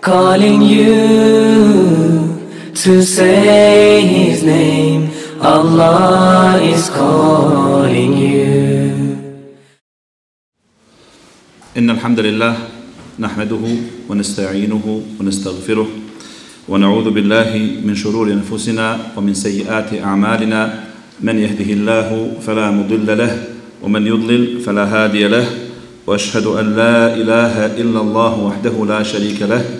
calling you to say his name. Allah is calling you. إن الحمد لله نحمده ونستعينه ونستغفره ونعوذ بالله من شرور أنفسنا ومن سيئات أعمالنا من يهده الله فلا مضل له ومن يضلل فلا هادي له واشهد ان لا اله الا الله وحده لا شريك له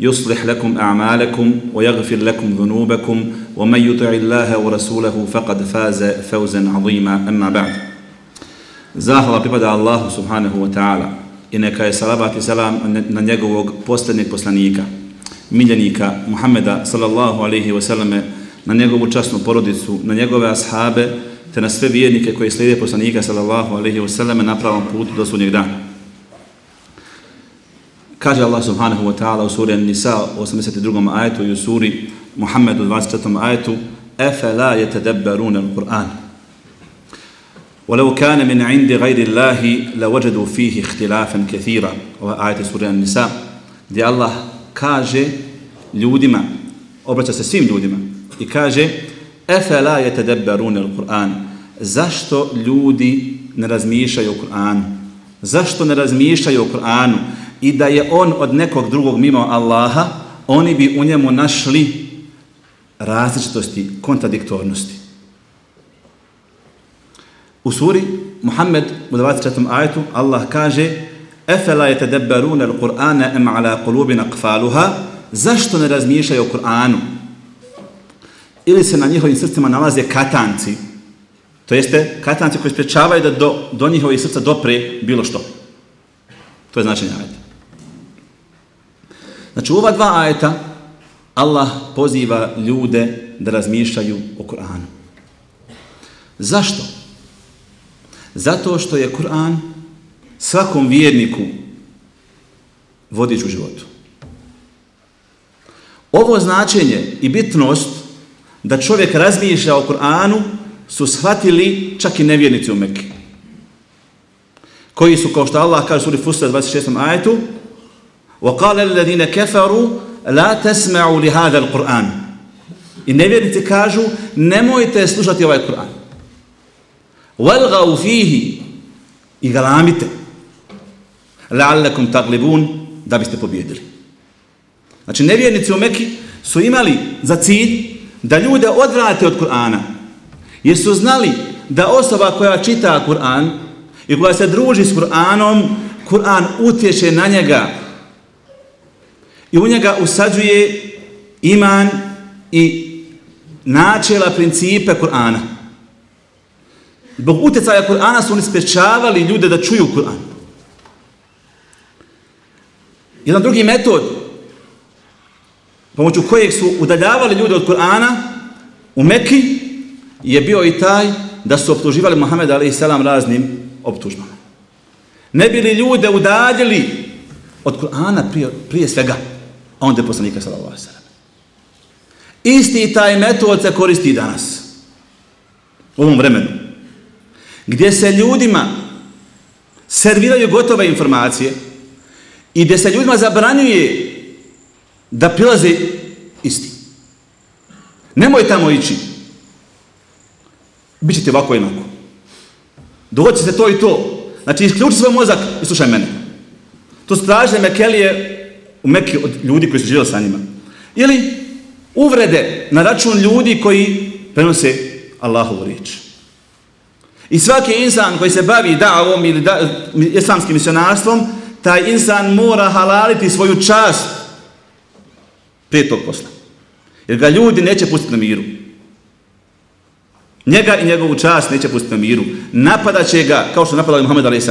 يصلح لكم أعمالكم ويغفر لكم ذنوبكم ومن يطع الله ورسوله فقد فاز فوزا عظيما أما بعد Zahvala pripada Allahu subhanahu wa ta'ala i neka je salavat i salam na njegovog posljednjeg poslanika, miljenika Muhammeda sallallahu alaihi wa sallame, na njegovu časnu porodicu, na njegove ashabe, te na sve vjernike koji slijede poslanika sallallahu alaihi wa sallame na pravom putu do sudnjeg dana. Kaže Allah subhanahu wa ta'ala u suri An-Nisa 82. ajetu i u suri Muhammedu 24. ajetu أَفَلَا يَتَدَبَّرُونَ الْقُرْآنِ وَلَوْ كَانَ مِنْ عِنْدِ غَيْرِ اللَّهِ لَوَجَدُوا فِيهِ اخْتِلَافًا كَثِيرًا Ova ajet suri An-Nisa gdje Allah kaže ljudima, obraća se svim ljudima i kaže أَفَلَا يَتَدَبَّرُونَ الْقُرْآنِ Zašto ljudi ne razmišljaju o Kur'anu? Zašto ne razmišljaju o Kur'anu? I da je on od nekog drugog mimo Allaha, oni bi u njemu našli različitosti, kontradiktornosti. U suri Muhammed u 24. ajetu Allah kaže Efela je tedebberune l-Qur'ana em ala kulubina kfaluha Zašto ne razmišljaju o Kur'anu? Ili se na njihovim srcima nalaze katanci, to jeste katanci koji sprečavaju da do, do njihovih srca dopre bilo što. To je značenje ajeta. Znači u ova dva ajeta Allah poziva ljude da razmišljaju o Kur'anu. Zašto? Zato što je Kur'an svakom vjerniku vodič u životu. Ovo značenje i bitnost da čovjek razmišlja o Kur'anu su shvatili čak i nevjernici u Mekke. Koji su, kao što Allah kaže u suri Fusra 26. ajetu, وقال الذين كفروا لا تسمعوا لهذا القرآن I nevjernici kažu, nemojte slušati ovaj Kur'an. Walgau fihi i galamite. La'allakum taglibun da biste pobjedili. Znači, nevjernici u Meki su imali za cilj da ljude odvrate od Kur'ana. Jer su znali da osoba koja čita Kur'an i koja se druži s Kur'anom, Kur'an utječe na njega i u njega usađuje iman i načela principe Kur'ana. Zbog utjecaja Kur'ana su oni spečavali ljude da čuju Kur'an. Jedan drugi metod pomoću kojeg su udaljavali ljude od Kur'ana u Mekki je bio i taj da su optuživali Muhammed a.s. raznim optužbama. Ne bili ljude udaljili od Kur'ana prije, prije svega a onda je poslanika sallallahu alaihi sallam. Isti taj metod se koristi danas. U ovom vremenu. Gdje se ljudima serviraju gotove informacije i gdje se ljudima zabranjuje da prilaze isti. Nemoj tamo ići. Bićete ovako jednako. Dovoći se to i to. Znači, isključi svoj mozak i slušaj mene. To su tražne Mekelije u Mekke od ljudi koji su živjeli sa njima. Ili uvrede na račun ljudi koji prenose Allahovu riječ. I svaki insan koji se bavi davom ili da, islamskim misionarstvom, taj insan mora halaliti svoju čast prije tog posla. Jer ga ljudi neće pustiti na miru. Njega i njegovu čast neće pustiti na miru. Napadaće ga, kao što napadali Muhammed a.s.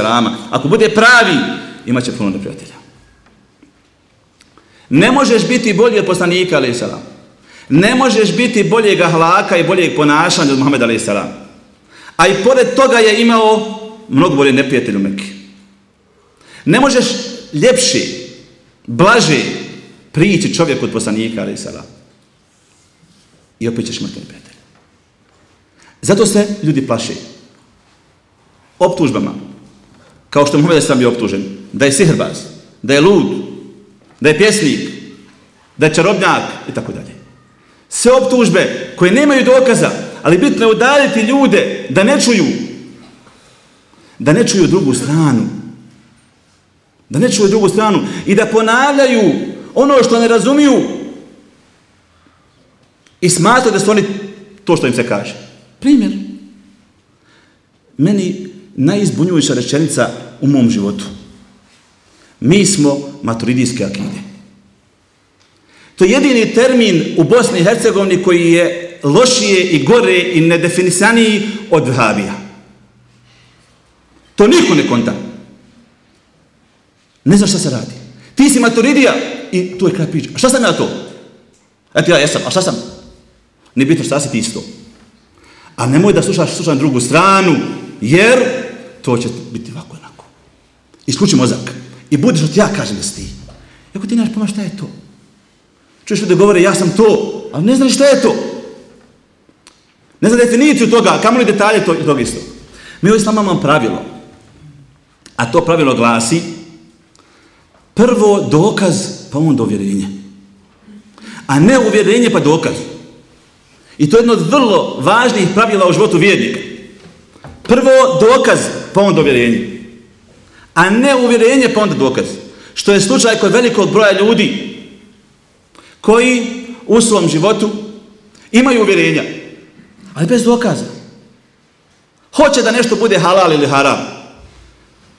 Ako bude pravi, imaće puno neprijatelja. Ne možeš biti bolji od poslanika, a.s. Ne možeš biti boljeg ahlaka i boljeg ponašanja od Muhammed salam. A i pored toga je imao mnogo bolje neprijatelj u Mekke. Ne možeš ljepši, blaži prići čovjek od poslanika, a.s. I opet ćeš mrtvi neprijatelj. Zato se ljudi plaše. Optužbama. Kao što Muhammed sam bio optužen. Da je sihrbaz. Da je lud. Da je pjesnik. Da je čarobnjak. I tako dalje. Sve optužbe koje nemaju dokaza. Ali bitno je udaljiti ljude da ne čuju. Da ne čuju drugu stranu. Da ne čuju drugu stranu. I da ponavljaju ono što ne razumiju. I smatraju da su oni to što im se kaže. Primjer. Meni najizbunjujuća rečenica u mom životu. Mi smo maturidijske akide. To je jedini termin u Bosni i Hercegovini koji je lošije i gore i nedefinisaniji od Vhabija. To niko ne konta. Ne znaš šta se radi. Ti si maturidija i tu je kraj priča. A šta sam ja to? Eto ja jesam, a šta sam? Ne bitno šta si ti isto. A nemoj da slušaš, slušaš drugu stranu, jer to će biti ovako onako. Isključi mozak. I budiš što ti ja kažem da si ti. Ako ti nemaš pojma pa šta je to? Čuješ ljudi govore ja sam to, ali ne znaš šta je to. Ne znaš definiciju toga, kamo li detalje to, toga isto. Mi u samo imamo pravilo. A to pravilo glasi prvo dokaz, pa onda uvjerenje. A ne uvjerenje pa dokaz. I to je jedno od vrlo važnih pravila u životu vjernika. Prvo dokaz, pa onda uvjerenje. A ne uvjerenje, pa onda dokaz. Što je slučaj kod velikog broja ljudi koji u svom životu imaju uvjerenja, ali bez dokaza. Hoće da nešto bude halal ili haram.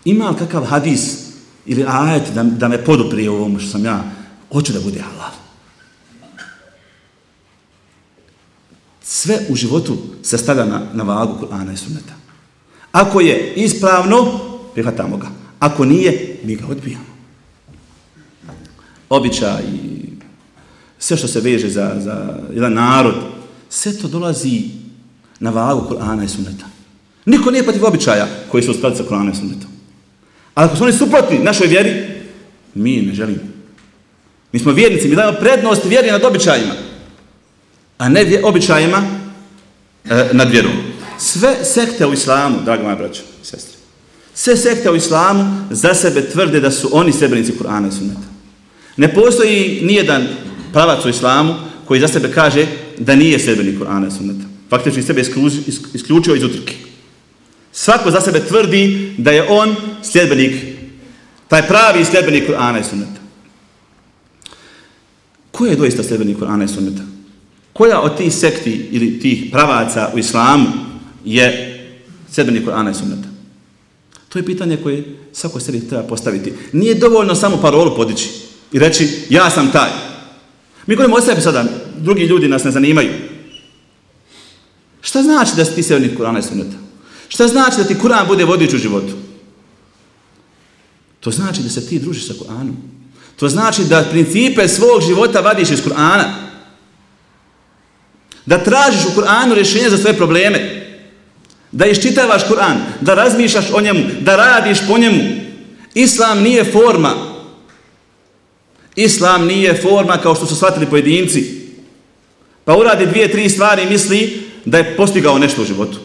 Ima li kakav hadis ili ajet da, da me poduprije u ovom što sam ja, hoću da bude halal. Sve u životu se stavlja na, na vagu Kur'ana i Sunneta. Ako je ispravno, prihvatamo ga. Ako nije, mi ga odbijamo. Običaj i sve što se veže za, za jedan narod, sve to dolazi na vagu Kur'ana i Sunneta. Niko nije protiv običaja koji su uskladi sa Kur'anom i Sunnetom. Ali ako su oni suprotni našoj vjeri, mi ne želimo. Mi smo vjernici, mi dajemo prednost vjeri nad običajima a ne običajima e, nad vjerom. Sve sekte u islamu, dragi moja braćo i sestre, sve sekte u islamu za sebe tvrde da su oni srebrnici Kur'ana i Sunneta. Ne postoji nijedan pravac u islamu koji za sebe kaže da nije sebenik Kur'ana i Sunneta. Faktično sebe isključio iz utrke. Svako za sebe tvrdi da je on sljedbenik, taj pravi sljedbenik Kur'ana i Sunneta. Ko je doista sljedbenik Kur'ana i Sunneta? koja od tih sekti ili tih pravaca u islamu je sljedbenik Kur'ana i sunneta? To je pitanje koje svako sebi treba postaviti. Nije dovoljno samo parolu podići i reći ja sam taj. Mi govorimo o sebi sada, drugi ljudi nas ne zanimaju. Šta znači da si ti sedmeni Kur'ana i Sunneta? Šta znači da ti Kur'an bude vodič u životu? To znači da se ti družiš sa Kur'anom. To znači da principe svog života vadiš iz Kur'ana da tražiš u Kur'anu rješenje za svoje probleme, da iščitavaš Kur'an, da razmišljaš o njemu, da radiš po njemu. Islam nije forma. Islam nije forma kao što su shvatili pojedinci. Pa uradi dvije, tri stvari i misli da je postigao nešto u životu.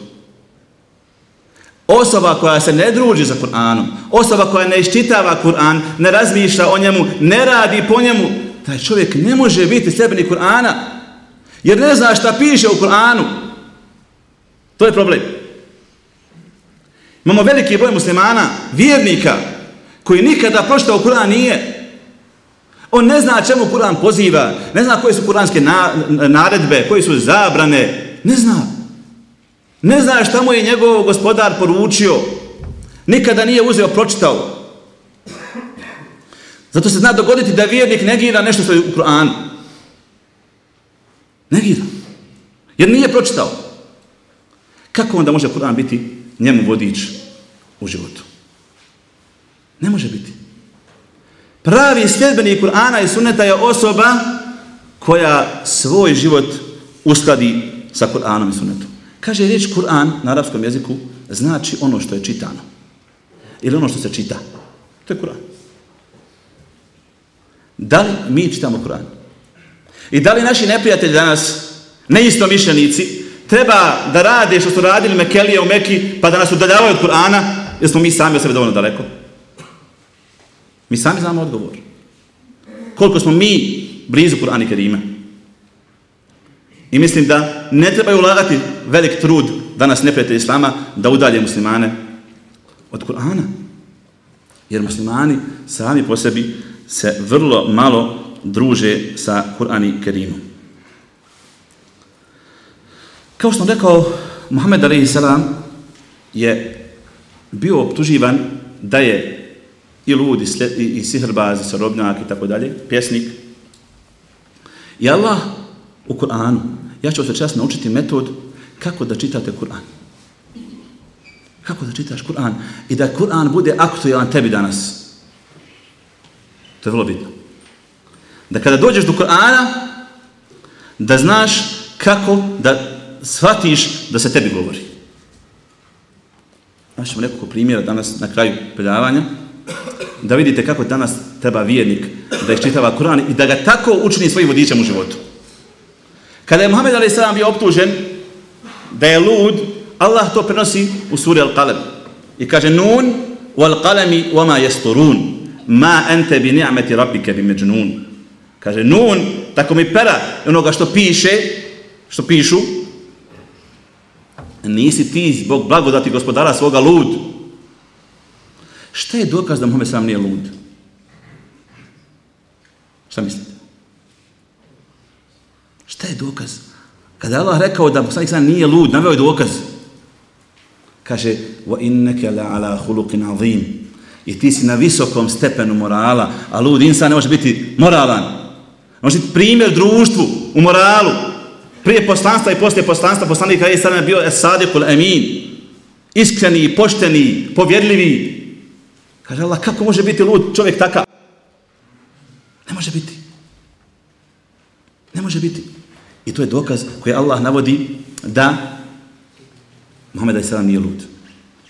Osoba koja se ne druži za Kur'anom, osoba koja ne iščitava Kur'an, ne razmišlja o njemu, ne radi po njemu, taj čovjek ne može biti sljedbenik Kur'ana, jer ne zna šta piše u Kur'anu. To je problem. Imamo veliki broj muslimana, vjernika, koji nikada pročitao Kur'an nije. On ne zna čemu Kur'an poziva, ne zna koje su kuranske na, naredbe, koje su zabrane, ne zna. Ne zna šta mu je njegov gospodar poručio. Nikada nije uzeo, pročitao. Zato se zna dogoditi da vjernik negira nešto što je u Kur'anu. Negira. Jer nije pročitao. Kako onda može Kur'an biti njemu vodič u životu? Ne može biti. Pravi sljedbenik Kur'ana i sunneta je osoba koja svoj život uskladi sa Kur'anom i sunnetom. Kaže riječ Kur'an na arapskom jeziku znači ono što je čitano. Ili ono što se čita. To je Kur'an. Da li mi čitamo Kur'an? I da li naši neprijatelji danas, neisto mišljenici, treba da rade što su radili Mekelije u Meki, pa da nas udaljavaju od Kur'ana, jer smo mi sami od sebe dovoljno daleko? Mi sami znamo odgovor. Koliko smo mi blizu Kur'ana i Kerima. I mislim da ne trebaju ulagati velik trud danas neprijatelji Islama da udalje muslimane od Kur'ana. Jer muslimani sami po sebi se vrlo malo druže sa Kur'an i Kerimom. Kao što sam rekao, Muhammed a.s. je bio optuživan da je i lud, i, sle, i, i sihrbaz, i sorobnjak, i tako dalje, pjesnik. I Allah u Kur'anu, ja ću se čas naučiti metod kako da čitate Kur'an. Kako da čitaš Kur'an i da Kur'an bude aktualan tebi danas. To je vrlo bitno. Da kada dođeš do Kur'ana, da znaš kako da shvatiš da se tebi govori. Našemo nekoliko primjera danas na kraju predavanja da vidite kako danas treba vjernik da iščitava Kur'an i da ga tako učini svojim vodičem u životu. Kada je Muhammed a.s. bio optužen da je lud, Allah to prenosi u suri Al-Qalam. I kaže, nun wal qalami wama yasturun ma ente bi ni'meti rabbike bi međnun. Kaže, nun, tako mi pera onoga što piše, što pišu, nisi ti zbog blagodati gospodara svoga lud. Šta je dokaz da Muhammed sam nije lud? Šta mislite? Šta je dokaz? Kada Allah rekao da poslanik sam nije lud, naveo je dokaz. Kaže, wa inneke la ala hulukin azim. I ti si na visokom stepenu morala, a lud insan ne može biti moralan. Ne može biti primjer društvu u moralu. Prije poslanstva i poslije poslanstva, poslanik je sada bio esadikul Amin. Iskreni, pošteni, povjerljivi. Kaže Allah, kako može biti lud čovjek takav? Ne može biti. Ne može biti. I to je dokaz koji Allah navodi da Muhammed a.s. nije lud.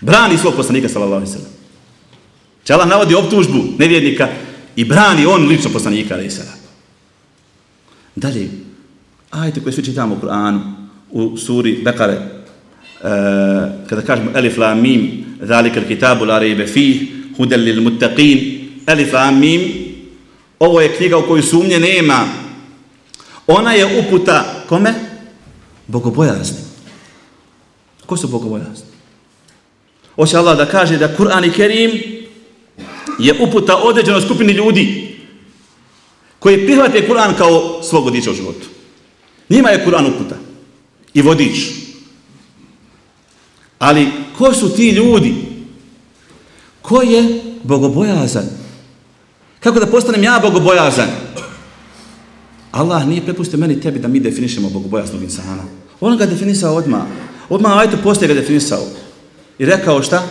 Brani svog poslanika, sallallahu alaihi sallam. Če Allah navodi optužbu nevjernika i brani on lično poslanika, alaihi sallam. Dalje, ajte koje svi čitamo u Kur'anu, u suri Bekare, e, kada kažemo Elif la mim, zalika kitabu la rejbe fih, hudel lil muttaqin, elif Mim, ovo je knjiga u kojoj sumnje nema. Ona je uputa, kome? Bogobojazni. Ko su bogobojazni? Hoće Allah da kaže da Kur'an i Kerim je uputa određenoj skupini ljudi koji prihvate Kur'an kao svog vodiča u životu. Njima je Kur'an uputa i vodič. Ali ko su ti ljudi Ko je bogobojazan? Kako da postanem ja bogobojazan? Allah nije prepustio meni tebi da mi definišemo bogobojaznog insana. On ga definisao odmah. Odmah ajto poslije ga definisao. I rekao šta?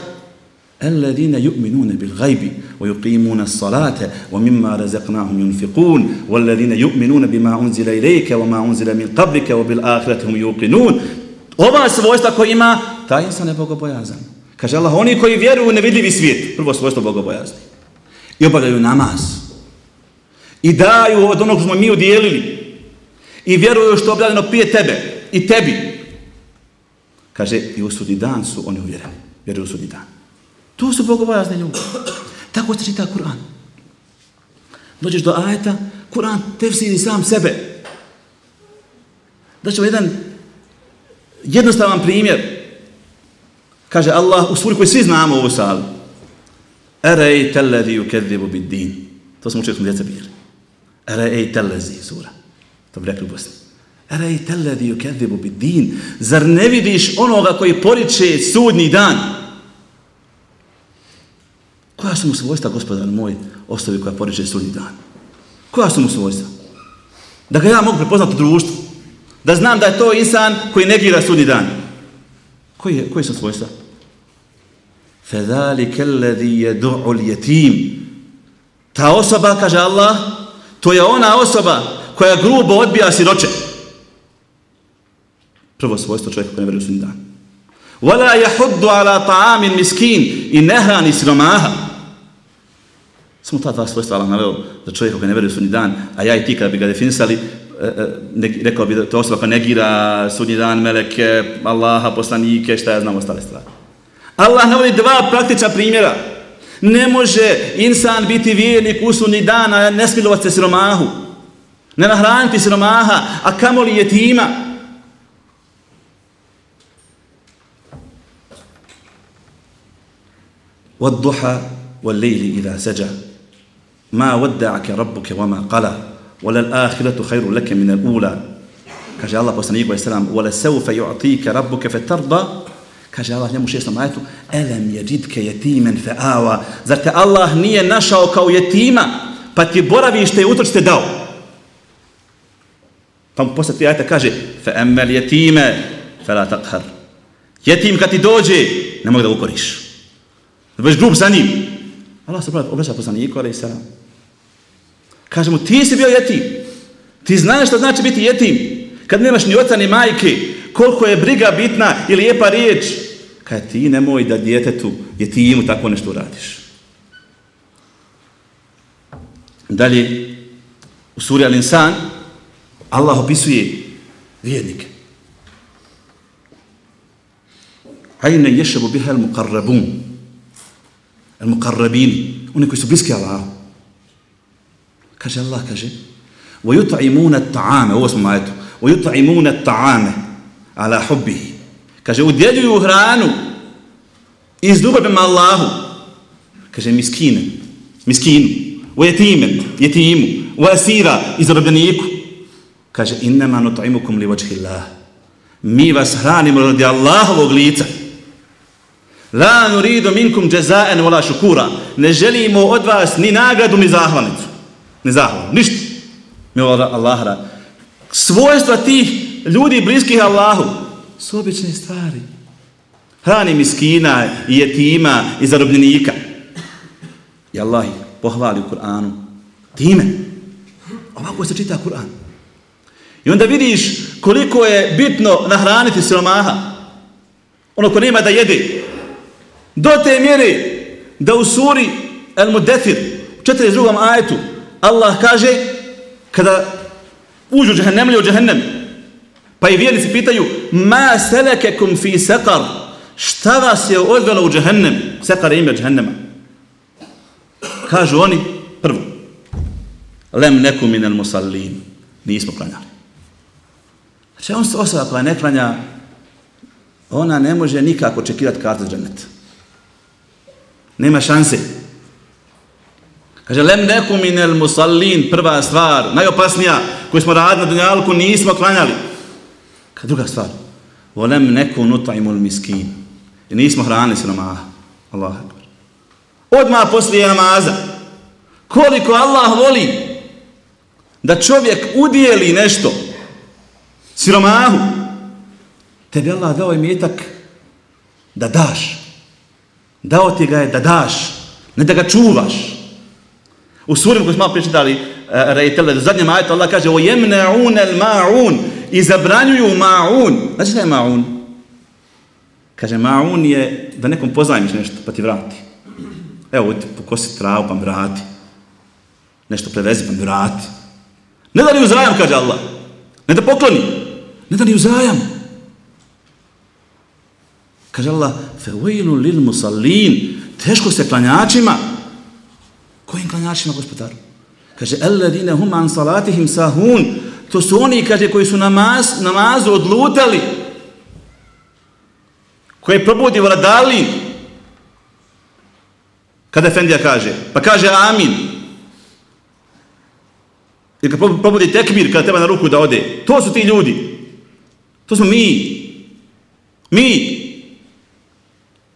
الذين يؤمنون بالغيب ويقيمون الصلاة ومما رزقناهم ينفقون والذين يؤمنون بما أنزل إليك وما أنزل من قبلك وبالآخرة هم يوقنون أبا سبوشتا كيما تاين سنة بوغو بيازن كاش الله oni koji vjeruju u nevidljivi svijet, prvo svojstvo bogobojazni, i obavljaju namaz, I daju od onog što smo mi udjelili. I vjeruju što je objavljeno prije tebe i tebi. Kaže, i u sudi dan su oni uvjereni. Vjeruju u sudi dan. To su bogobojazni ljudi. Tako se čita Kur'an. Dođeš do ajeta, Kur'an tefsiri sam sebe. Da ćemo jedan jednostavan primjer. Kaže Allah u suri koju svi znamo u ovoj sali. Erej telladhi ukedzibu bid din. To smo učili smo djeca bili. Erej telladhi sura. To bi rekli u Bosni. Erej telladhi ukedzibu bid din. Zar ne vidiš onoga koji poriče sudni dan? Koja su mu svojstva, gospodar moj, ostavi koja poriče sudni dan? Koja su mu svojstva? Da ga ja mogu prepoznati u društvu. Da znam da je to insan koji negira sudni dan. Koji, je, koji su svojstva? فَذَلِكَ الَّذِي يَدُعُ الْيَتِيمِ Ta osoba, kaže Allah, to je ona osoba koja grubo odbija siroče. Prvo svojstvo čovjeka koji ne veruje u sudni dan. وَلَا يَحُدُّ عَلَى طَعَامٍ مِسْكِينَ I ne hrani siromaha. Samo ta dva svojstva Allah naveo za čovjeka koji ne veruje u sudnji dan, a ja i ti kada bi ga definisali, e, e, ne, rekao bi da to osoba koja negira sudnji dan, meleke, Allaha, poslanike, šta ja znam, ostale stvari. Allah navodi dva praktična primjera. Ne može insan biti vjernik u sudnji dan, a ne smilovat se siromahu. Ne nahraniti siromaha, a kamoli je tima. Od duha, od lejli i da seđa. ما ودعك ربك وما قلى وللآخرة خير لك من الأولى. كاجا الله بوسنا يقول السلام ولسوف يعطيك ربك فترضى كاجا الله نمو شيء سمعت ألم يجدك يتيما فآوى زرت الله نية نشا كو يتيما فتي بورافيش تي وتر تداو فم بوسنا آية كاجا فأما اليتيمة فلا تقهر يتيم كاتي دوجي نمو كوريش بس جروب سنين الله سبحانه وتعالى بوسنا يقول عليه السلام Kaže mu, ti si bio jetim. Ti znaš što znači biti jetim. Kad nemaš ni oca ni majke, koliko je briga bitna ili lijepa riječ. Kaže, ti nemoj da djetetu, jetimu tako nešto radiš. Dalje, u suri Al-Insan, Allah opisuje vjernike. Ajne ješebu biha al-muqarrabun. Al-muqarrabin. Oni koji su bliski Allahu. Kaže Allah, kaže, وَيُطْعِمُونَ الطَّعَامَ Ovo smo majetu. وَيُطْعِمُونَ الطَّعَامَ عَلَى حُبِّهِ Kaže, udjeljuju hranu iz ljubav prema Allahu. Kaže, miskine, miskinu, u jetimen, jetimu, u asira, iz robljeniku. Kaže, innama nut'imukum li vajhi Allah. Mi vas hranimo radi Allahovog lica. La nuridu minkum jazaa'an wala shukura. Ne želimo od vas ni nagradu ni zahvalnicu. nezahvalno, ništa. Mi Allah Allah Svojstva tih ljudi bliskih Allahu su obične stvari. Hrani miskina i jetima i zarobljenika. I Allah ih pohvali u Kur'anu. Time. Ovako se čita Kur'an. I onda vidiš koliko je bitno nahraniti siromaha. Ono ko nema da jede. Do te mjere da u suri Al-Mudathir u 42. ajetu Allah kaže kada uđu džahennemlje u džahennem pa i vjernici pitaju ma selekekum fi sekar šta vas je odvelo u džahennem sekar je ime džahennema kažu oni prvo lem neku minel musallin. Nismo klanjali. Znači on se osoba koja ne klanja ona ne može nikako čekirati kartu džaneta Nema šanse. Kaže, lem neku minel musallin, prva stvar, najopasnija, koju smo radili na dunjalku, nismo klanjali. Kad druga stvar, volem neku nuta'imul miskin. I nismo hranili se namaha. Allah. Odmah poslije namaza. Koliko Allah voli da čovjek udijeli nešto siromahu, tebi Allah dao je mjetak da daš. Dao ti ga je da daš, ne da ga čuvaš. U surim koji smo malo pričitali, uh, e, rejtele, u zadnjem ajetu Allah kaže o jemne'un el ma'un i zabranjuju ma'un. Znači šta je ma'un? Kaže ma'un je da nekom pozajmiš nešto pa ti vrati. Evo, ti pokosi travu pa mi vrati. Nešto prevezi pa mi vrati. Ne da li uzajam, kaže Allah. Ne da pokloni, ne da li uzajam. Kaže Allah, fe lil musallin, teško se klanjačima. Kojim klanjačima, gospodaru? Kaže, alladine hum an salatihim sahun. To su oni, kaže, koji su namaz, namazu odlutali. Koje probudi vladali. Kada Efendija kaže, pa kaže amin. I kad probudi tekbir, kada treba na ruku da ode. To su ti ljudi. To smo mi. Mi.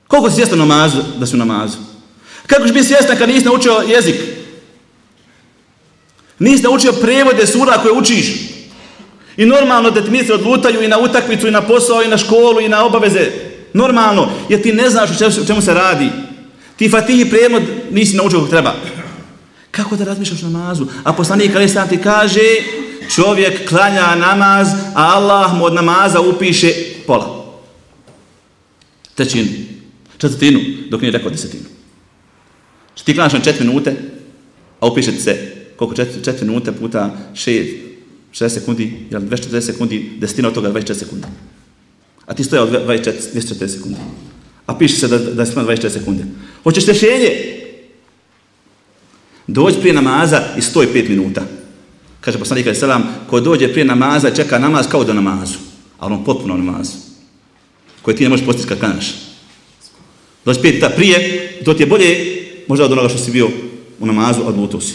Koliko si svjestan namazu, da su namazu? Kako ćeš biti svjestan kad nisi naučio jezik? Nisi naučio prevode sura koje učiš. I normalno da ti misli odlutaju i na utakmicu, i na posao, i na školu, i na obaveze. Normalno, jer ti ne znaš o čemu se radi. Ti fatihi prevod nisi naučio kako treba. Kako da razmišljaš namazu? A poslanik Ali sam ti kaže, čovjek klanja namaz, a Allah mu od namaza upiše pola. Trećinu. Četvrtinu, dok nije rekao desetinu. Što ti klanjaš na četiri minute, a upiše se koliko četiri, četiri minute puta šest, šest sekundi, jel 240 sekundi, desetina od toga 24 sekundi. A ti stoja od 24, 240 sekundi. A piše se da, da je 24 sekunde. Hoćeš rješenje? Dođi prije namaza i stoj 5 minuta. Kaže poslanik Ali Salam, ko dođe prije namaza, čeka namaz kao do namazu. Ali on potpuno namazu. Koje ti ne možeš postići kad kanaš. Dođi pet minuta prije, to ti je bolje možda od onoga što si bio u namazu, odlutao si.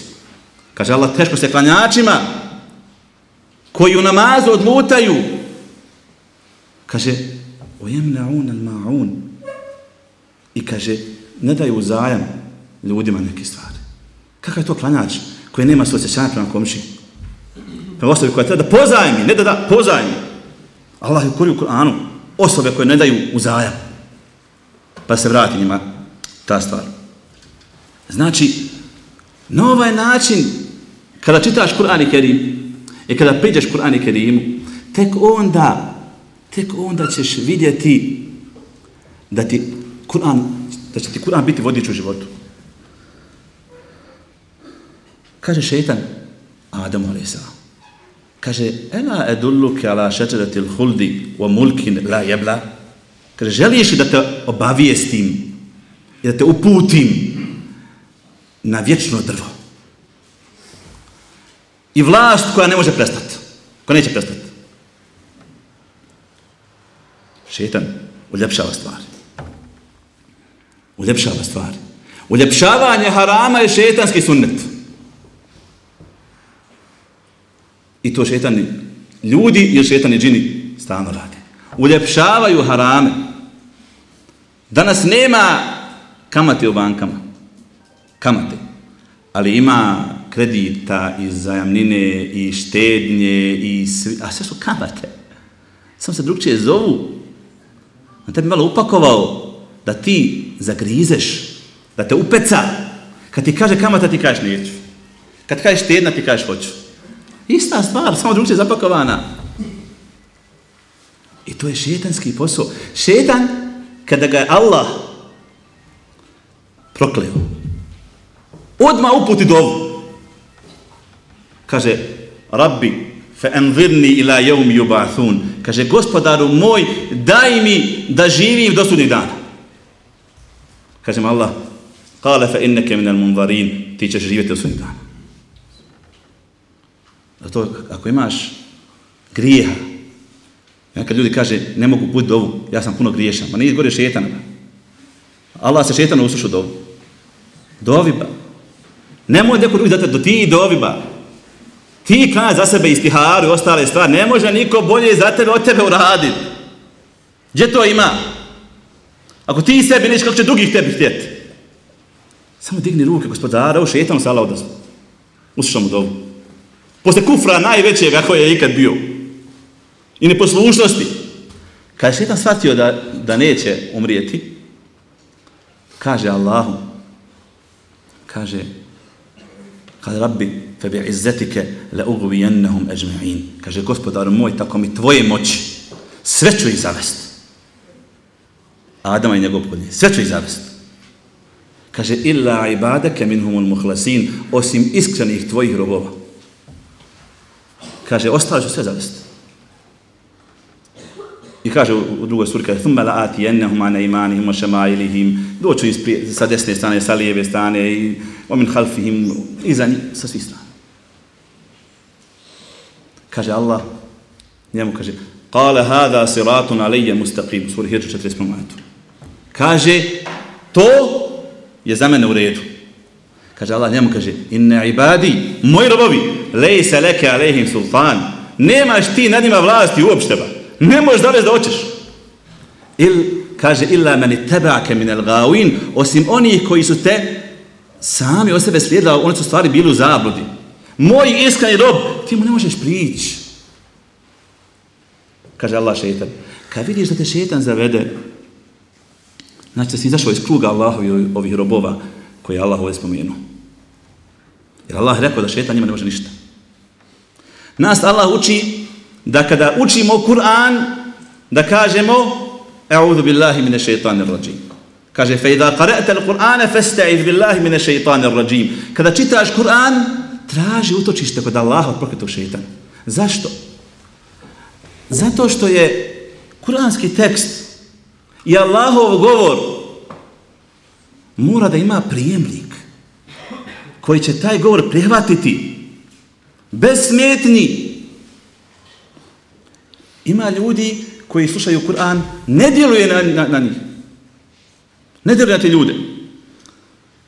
Kaže Allah, teško se klanjačima koji u namazu odlutaju. Kaže, ojemnaun al ma'un. I kaže, ne daju zajam ljudima neke stvari. Kakav je to klanjač koji nema svoj sjećanja prema komši? Prema osobi koja treba da pozajmi, ne da da, pozajmi. Allah je kuri u Kur'anu osobe koje ne daju uzajam. Pa se vrati njima ta stvar. Znači, na ovaj način, kada čitaš Kur'an i Kerim, i kada priđeš Kur'an i Kerimu, tek onda, tek onda ćeš vidjeti da ti Kur'an, da će ti Kur'an biti vodič u životu. Kaže šeitan, Adamu a.s. Kaže, ela edulluke ala šečeratil huldi wa mulkin la jebla. Kaže, želiš da te obavijestim i da te uputim na vječno drvo. I vlast koja ne može prestati. Koja neće prestati. Šetan uljepšava stvari. Uljepšava stvari. Uljepšavanje harama je šetanski sunnet. I to šetani ljudi i šetani džini stalno rade. Uljepšavaju harame. Danas nema kamate u bankama. Kamate. Ali ima kredita i zajamnine i štednje i svi, a sve su kamate. Samo se drugčije zovu. On tebi malo upakovao da ti zagrizeš, da te upeca. Kad ti kaže kamata, ti kažeš neću. Kad kažeš štedna, ti kažeš hoću. Ista stvar, samo drugčije zapakovana. I to je šetanski posao. Šetan, kada ga je Allah prokleo, odma uputi dovu. Kaže, Rabbi, fe envirni ila jevmi yubathun. Kaže, gospodaru moj, daj mi da živim do sudnjeg dana. Kaže mu Allah, kale fe inneke minel munvarin, ti ćeš živjeti do sudnjeg dana. Zato ako imaš grijeha, ja kad ljudi kaže ne mogu put dovu, ja sam puno griješan, ma nije gore šetan. Allah se šetanu uslušao dovu. Dovi ba. Nemoj neko drugi zato do ti dovi ba. Ti kana za sebe istiharu i ostale stvari, ne može niko bolje za tebe od tebe uraditi. Gdje to ima? Ako ti sebi neće, kako će drugih tebi htjeti? Samo digni ruke, gospodara, u šetanu sa Allah odazvu. Uslušao mu dovu posle kufra najvećeg koji je ikad bio. I neposlušnosti. Kad je šetan shvatio da, da neće umrijeti, kaže Allahu, kaže, Kaže, rabbi, febi izzetike le ugubi jennehum ežmi'in. Kaže, gospodaru moj, tako mi tvoje moći, sve ću ih zavest. Adama i njegov podnije, sve ću ih zavest. Kaže, illa ibadake minhumul muhlasin, osim iskrenih tvojih robova. Kaže, ostalo ću sve zavest. I kaže u drugoj suri, kaže, thumma la'ati jennehum ane imanihim o šemailihim, doću im sa desne strane, sa lijeve strane i وَمِنْ خَلْفِهِمْ Iza njih, sa svih strana. Kaže Allah, njemu kaže, قَالَ هَذَا صِرَاتٌ عَلَيَّ مُسْتَقِيمُ Suri Hirču 40. momentu. Kaže, to je za mene u redu. Kaže Allah njemu, kaže, inne ibadi, moji robovi, lejse leke alehim sultan, nemaš ti nad njima vlasti uopšte ba. Ne možeš da da hoćeš. Il, kaže, illa meni tebake min el gawin, osim onih koji su te sami o sebe slijedila, oni su stvari bili u zabludi. Moj iskreni rob, ti mu ne možeš prići. Kaže Allah šeitan, kad vidiš da te šeitan zavede, znači da si izašao iz kruga Allahovi ovih robova koje je Allah ovdje spomenuo. Jer Allah rekao da šeitan njima ne može ništa. Nas Allah uči da kada učimo Kur'an, da kažemo A'udhu billahi mine šeitanir rajim. Kaže, fe idha qara'ta al-Qur'ana fasta'iz billahi mine šeitanir rajim. Kada čitaš Kur'an, traži utočište kod Allaha od prokretog šeitana. Zašto? Zato što je kuranski tekst i Allahov govor mora da ima prijemnik koji će taj govor prihvatiti bez smetni. Ima ljudi koji slušaju Kur'an, ne djeluje na, na, na njih. Ne djeluje na te ljude.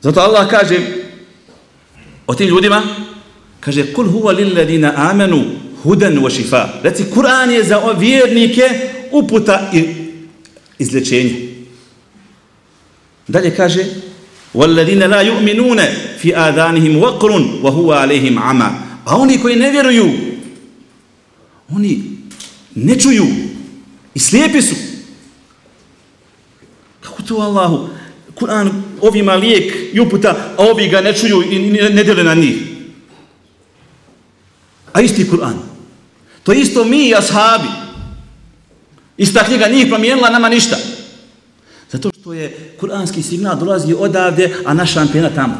Zato Allah kaže o tim ljudima, kaže, kul huwa lilladina amenu hudan wa šifa. Reci, Kur'an je za vjernike uputa i izlečenje. Dalje kaže, والذين لا يؤمنون في آذانهم وقر وهو عليهم عمى a oni koji ne vjeruju oni ne čuju i slijepi su kako to Allahu Kur'an ovima lijek i uputa a ovi ga ne čuju i ne, dele na njih a isti Kur'an to isto mi i ashabi ista knjiga njih promijenila nama ništa Zato što je kuranski signal dolazi odavde, a naša antena tamo.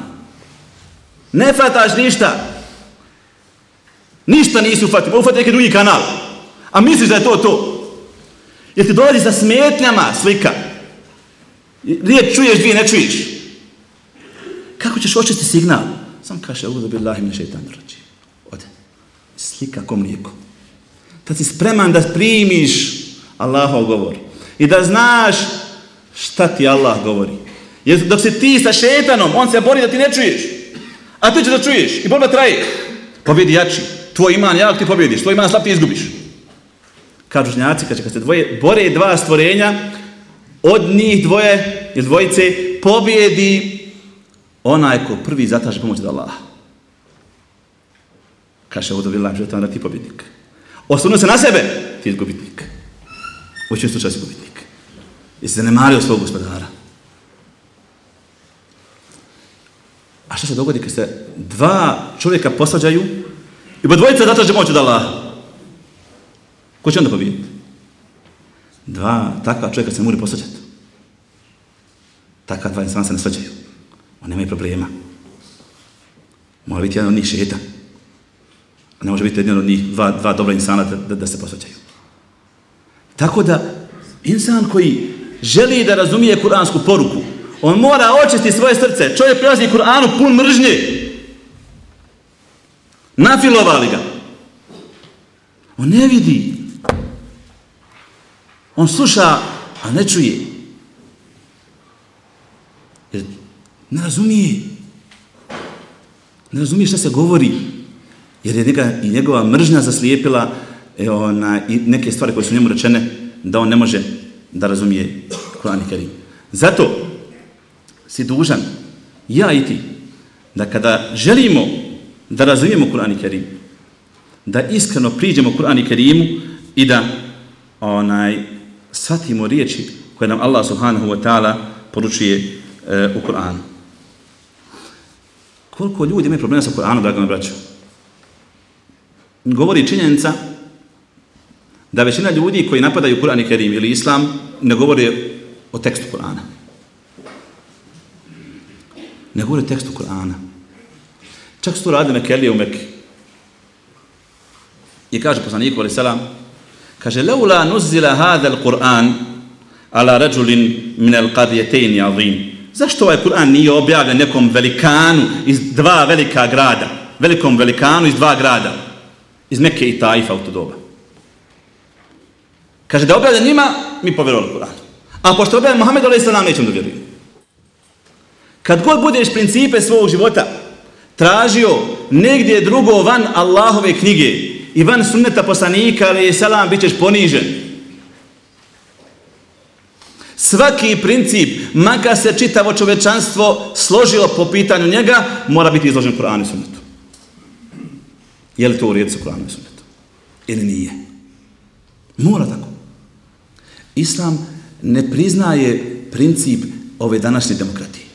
Ne fataš ništa. Ništa nisi ufatio. Pa Ufati neki drugi kanal. A misliš da je to to. Jer ti dolazi sa smetnjama slika. Riječ čuješ, dvije ne čuješ. Kako ćeš očiti signal? Sam kaže, uvodu billahi min šeitan rođi. Ode. Slika kom mlijeko. Tad si spreman da primiš Allahov govor. I da znaš šta ti Allah govori. Jer dok se ti sa šetanom, on se bori da ti ne čuješ. A ti ćeš da čuješ. I borba traje. Pobjedi jači. Tvoj iman jak ti pobjediš. Tvoj iman slab ti izgubiš. Kažu žnjaci, kaže, kad se dvoje, bore dva stvorenja, od njih dvoje, ili dvojice, pobjedi onaj ko prvi zatraži pomoć od Allaha. Kaže, ovo dobila že da ti pobjednik. Osvrnu se na sebe, ti izgubitnik. U čem slučaju si gubitnik. Jesi zanemario svog gospodara. A što se dogodi kad se dva čovjeka posađaju i bo dvojica zatraže moć od Allaha? Ko će onda pobijediti? Dva takva čovjeka se ne mogu posvađati. Takva dva insana se ne svađaju. On nema problema. Mora biti jedan od njih šeta. A ne može biti jedan od njih dva, dva dobra insana da, da, da se posvađaju. Tako da, insan koji želi da razumije kuransku poruku, on mora očistiti svoje srce. Čovjek prilazi Kur'anu pun mržnje. Nafilovali ga. On ne vidi. On sluša, a ne čuje. Jer ne razumije. Ne razumije šta se govori. Jer je njega, i njegova mržnja zaslijepila e, ona, i neke stvari koje su njemu rečene da on ne može da razumije Kur'an i Kerim. Zato si dužan, ja i ti, da kada želimo da razumijemo Kur'an i Kerim, da iskreno priđemo Kur'an i Kerimu i da onaj shvatimo riječi koje nam Allah subhanahu wa ta'ala poručuje e, u Kur'anu. Koliko ljudi imaju problema sa Kur'anom, drago braću? Govori činjenica da većina ljudi koji napadaju Kur'an i Kerim ili Islam ne govore o tekstu Kur'ana. Ne govore o tekstu Kur'ana. Čak su to radili Mekelije u Mekke. I kaže poslaniku, ali selam, Kaže, leula nuzila hada al-Qur'an ala rađulin min al-qadjetejni azim. Zašto ovaj Kur'an nije objavljen nekom velikanu iz dva velika grada? Velikom velikanu iz dva grada. Iz Mekke i Taifa u to doba. Kaže, da objavljen njima, mi povjerovali Kur'an. A pošto objavljen Muhammed a.s. nećem da vjerujem. Kad god budeš principe svog života tražio negdje drugo van Allahove knjige i van sunneta poslanika, ali je salam, bit ćeš ponižen. Svaki princip, maka se čitavo čovečanstvo složilo po pitanju njega, mora biti izložen Kur'anu i sunnetu. Je li to u redu sa Kur'anu i sunnetu? Ili nije? Mora tako. Islam ne priznaje princip ove današnje demokratije.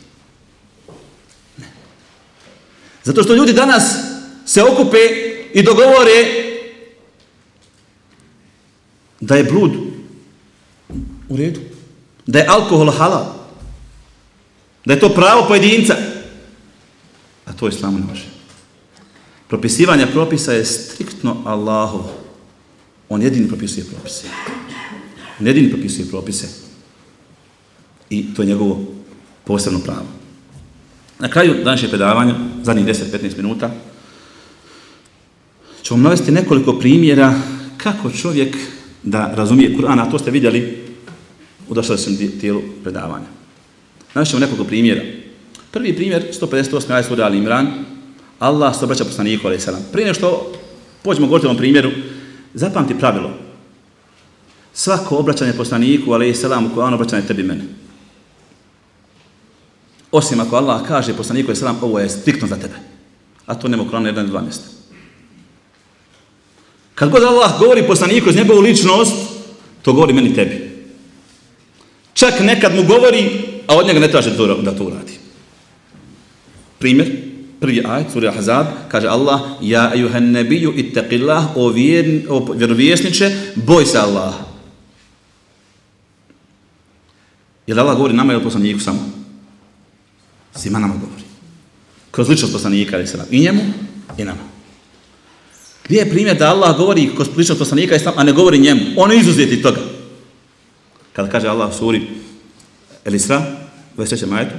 Ne. Zato što ljudi danas se okupe i dogovore da je blud u redu, da je alkohol halal, da je to pravo pojedinca, a to islamu ne može. Propisivanje propisa je striktno Allahov. On jedini propisuje propise. On jedini propisuje propise. I to je njegovo posebno pravo. Na kraju današnje predavanja, zadnjih 10-15 minuta, ću vam navesti nekoliko primjera kako čovjek da razumije Kur'an, a to ste vidjeli u došljašnjem tijelu predavanja. Navest ćemo nekoliko primjera. Prvi primjer, 158. ajde sura Ali Imran, Allah se obraća poslaniku, ali selam. Prije nešto pođemo govoriti o ovom primjeru, zapamti pravilo. Svako obraćanje poslaniku, ali selam, koje obraćanje tebi mene. Osim ako Allah kaže poslaniku, ali selam, ovo je striktno za tebe. A to nema u Kur'anu 1 i 2 mjesta. Kad god Allah govori poslaniku iz njegovu ličnost, to govori meni tebi. Čak nekad mu govori, a od njega ne traže da to uradi. Primjer, prvi ajet, sura Ahzab, kaže Allah, ja ejuhan nebiju ittaqillah, o, vjer, o vjerovjesniče, boj se Allah. Jer Allah govori nama ili poslaniku samo? Svima nama govori. Kroz ličnost poslanika, i njemu, i nama. Gdje je primjer da Allah govori kroz ličnost poslanika, a ne govori njemu? On je izuzeti toga. Kada kaže Allah u suri El-Isra, 23. majetu,